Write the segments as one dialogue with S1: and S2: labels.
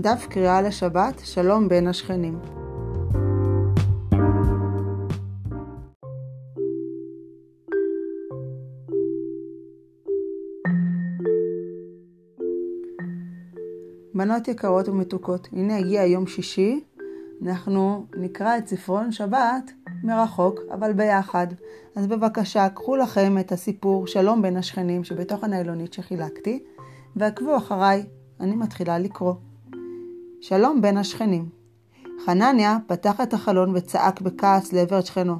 S1: דף קריאה לשבת, שלום בין השכנים. בנות יקרות ומתוקות, הנה הגיע יום שישי, אנחנו נקרא את ספרון שבת מרחוק, אבל ביחד. אז בבקשה, קחו לכם את הסיפור שלום בין השכנים שבתוך הניילונית שחילקתי, ועקבו אחריי, אני מתחילה לקרוא. שלום בין השכנים. חנניה פתח את החלון וצעק בכעס לעבר שכנו.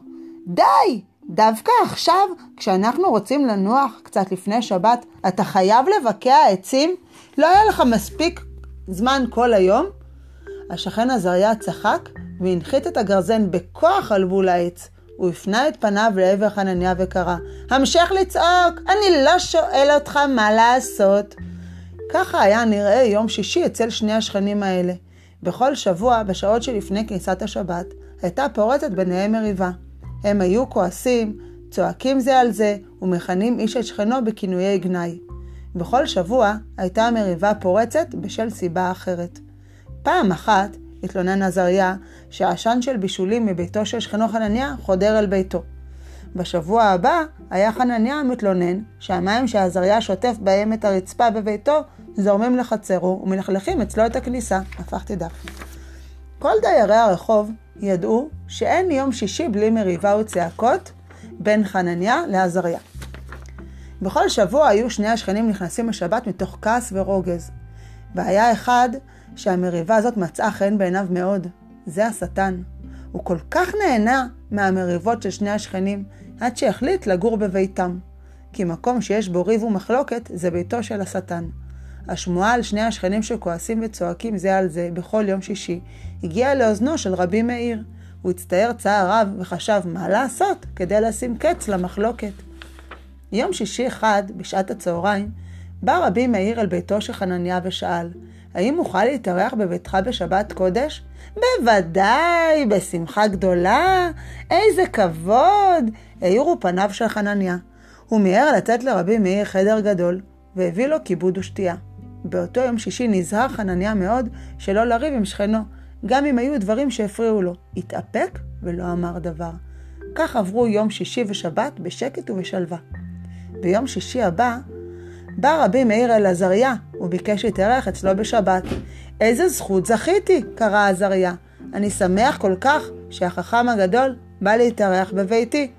S1: די! דווקא עכשיו, כשאנחנו רוצים לנוח קצת לפני שבת, אתה חייב לבקע עצים? לא היה לך מספיק זמן כל היום? השכן עזריה צחק והנחית את הגרזן בכוח על בול העץ. הוא הפנה את פניו לעבר חנניה וקרא, המשך לצעוק, אני לא שואל אותך מה לעשות. ככה היה נראה יום שישי אצל שני השכנים האלה. בכל שבוע, בשעות שלפני כניסת השבת, הייתה פורצת ביניהם מריבה. הם היו כועסים, צועקים זה על זה, ומכנים איש את שכנו בכינויי גנאי. בכל שבוע הייתה המריבה פורצת בשל סיבה אחרת. פעם אחת התלונן עזריה שהעשן של בישולים מביתו של שכנו חנניה חודר אל ביתו. בשבוע הבא היה חנניה מתלונן שהמים שעזריה שוטף בהם את הרצפה בביתו זורמים לחצרו ומלכלכים אצלו את הכניסה. הפכתי דף. כל דיירי הרחוב ידעו שאין יום שישי בלי מריבה וצעקות בין חנניה לעזריה. בכל שבוע היו שני השכנים נכנסים לשבת מתוך כעס ורוגז. והיה אחד שהמריבה הזאת מצאה חן בעיניו מאוד. זה השטן. הוא כל כך נהנה מהמריבות של שני השכנים, עד שהחליט לגור בביתם. כי מקום שיש בו ריב ומחלוקת, זה ביתו של השטן. השמועה על שני השכנים שכועסים וצועקים זה על זה בכל יום שישי, הגיעה לאוזנו של רבי מאיר. הוא הצטער צער רב וחשב מה לעשות כדי לשים קץ למחלוקת. יום שישי אחד, בשעת הצהריים, בא רבי מאיר אל ביתו של חנניה ושאל, האם אוכל להתארח בביתך בשבת קודש? בוודאי, בשמחה גדולה, איזה כבוד! האירו פניו של חנניה. הוא מיהר לתת לרבי מאיר חדר גדול, והביא לו כיבוד ושתייה. באותו יום שישי נזהר חנניה מאוד שלא לריב עם שכנו, גם אם היו דברים שהפריעו לו. התאפק ולא אמר דבר. כך עברו יום שישי ושבת בשקט ובשלווה. ביום שישי הבא בא רבי מאיר אל עזריה, וביקש להתארח אצלו בשבת. איזה זכות זכיתי, קרא עזריה. אני שמח כל כך שהחכם הגדול בא להתארח בביתי.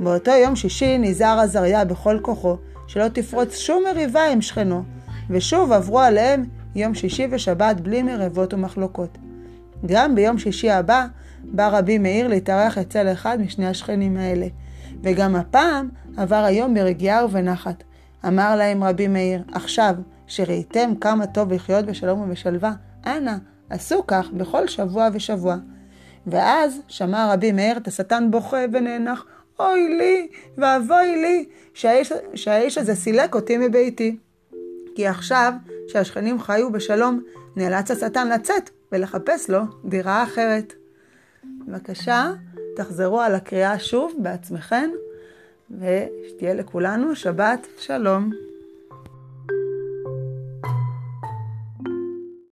S1: באותו יום שישי נזהר עזריה בכל כוחו שלא תפרוץ שום מריבה עם שכנו, ושוב עברו עליהם יום שישי ושבת בלי מריבות ומחלוקות. גם ביום שישי הבא בא רבי מאיר להתארח אצל אחד משני השכנים האלה, וגם הפעם עבר היום ברגיעה ובנחת. אמר להם רבי מאיר, עכשיו שראיתם כמה טוב לחיות בשלום ובשלווה, אנא, עשו כך בכל שבוע ושבוע. ואז שמע רבי מאיר את השטן בוכה ונאנח, אוי לי ואבוי לי שהאיש, שהאיש הזה סילק אותי מביתי. כי עכשיו שהשכנים חיו בשלום, נאלץ השטן לצאת ולחפש לו דירה אחרת. בבקשה, תחזרו על הקריאה שוב בעצמכם. ושתהיה לכולנו שבת שלום.